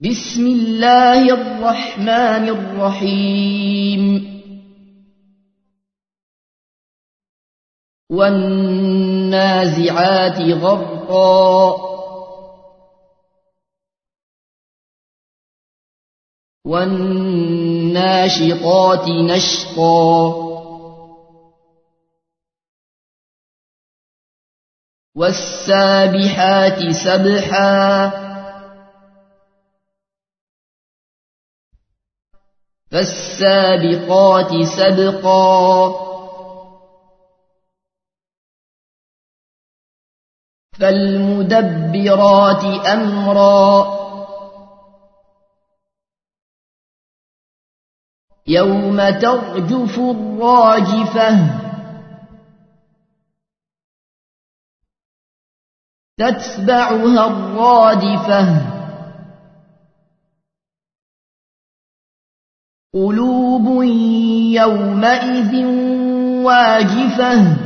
بسم الله الرحمن الرحيم. والنازعات غرقا. والناشطات نشطا. والسابحات سبحا. فالسابقات سبقا. فالمدبرات أمرا. يوم ترجف الراجفة. تتبعها الرادفة. قلوب يومئذ واجفة.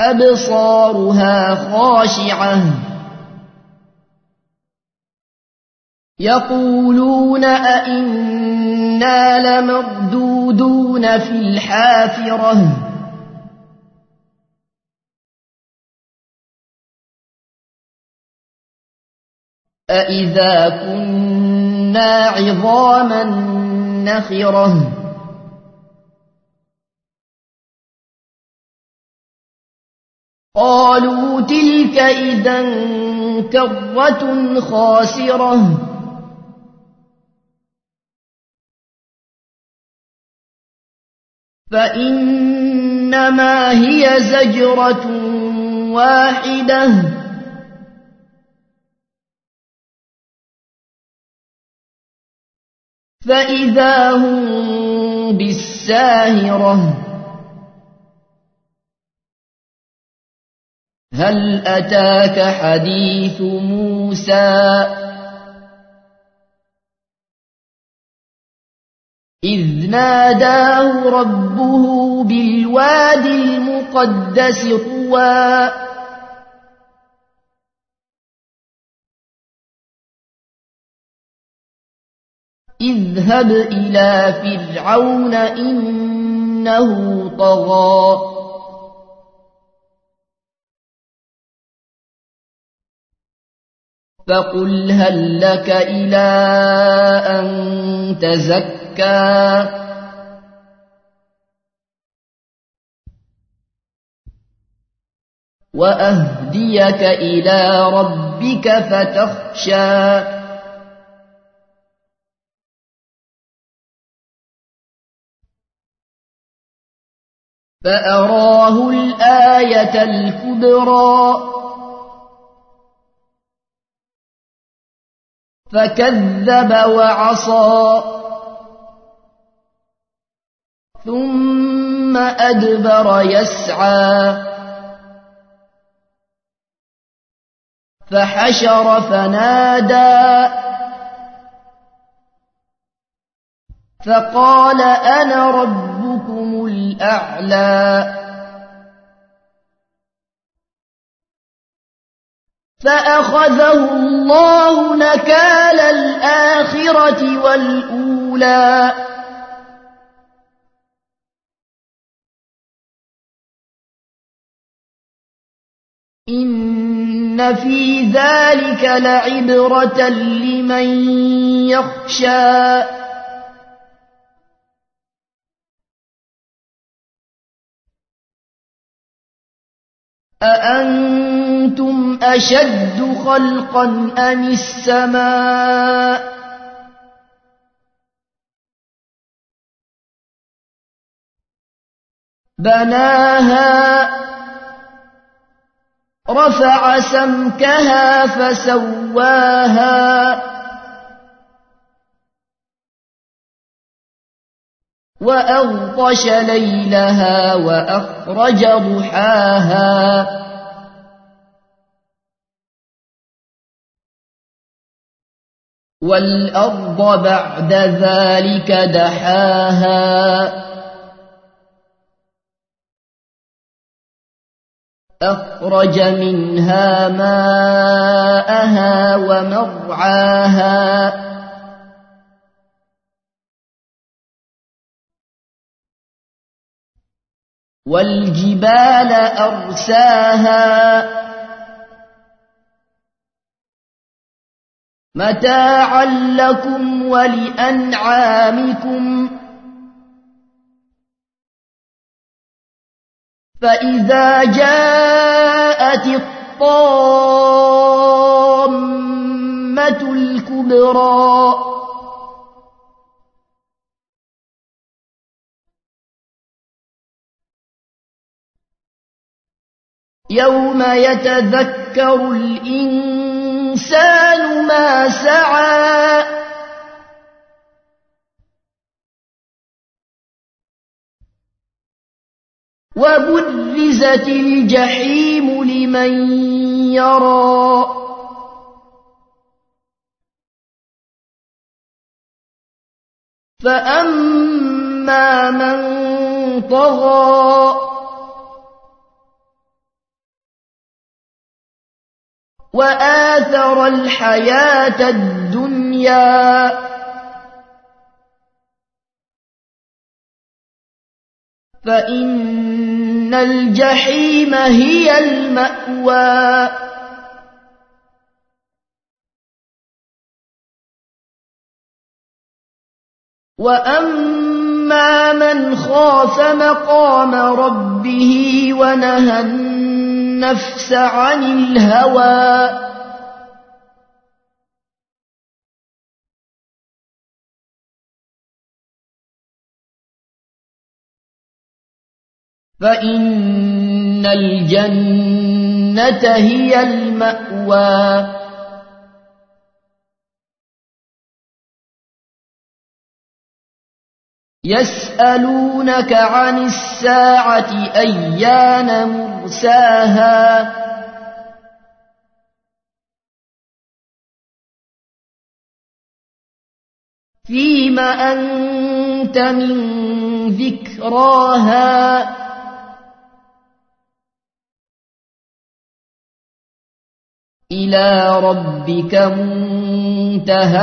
أبصارها خاشعة. يقولون أئنا لمردودون في الحافرة. أإذا كنا عظاما نخرة قالوا تلك إذا كرة خاسرة فإنما هي زجرة واحدة فإذا هم بالساهرة هل أتاك حديث موسى إذ ناداه ربه بالواد المقدس طوى اذهب إلى فرعون إنه طغى. فقل هل لك إلى أن تزكى؟ وأهديك إلى ربك فتخشى. فأراه الآية الكبرى. فكذب وعصى. ثم أدبر يسعى. فحشر فنادى. فقال أنا ربكم الأعلى فأخذه الله نكال الآخرة والأولى. إن في ذلك لعبرة لمن يخشى. أأنتم أشد خلقا أم السماء؟ بناها رفع سمكها فسواها. وأغطش ليلها وأخرج ضحاها. والأرض بعد ذلك دحاها. أخرج منها ماءها ومرعاها. والجبال أرساها. متاعا لكم ولأنعامكم. فإذا جاءت الطامة الكبرى يوم يتذكر الإنسان ما سعى وبرزت الجحيم لمن يرى فأما من طغى وآثر الحياة الدنيا. فإن الجحيم هي المأوى. وأما من خاف مقام ربه ونهى النفس عن الهوى. فإن الجنة هي المأوى. يسألونك عن الساعة أيان مرساها؟ فيم أنت من ذكراها؟ إلى ربك منتهاها.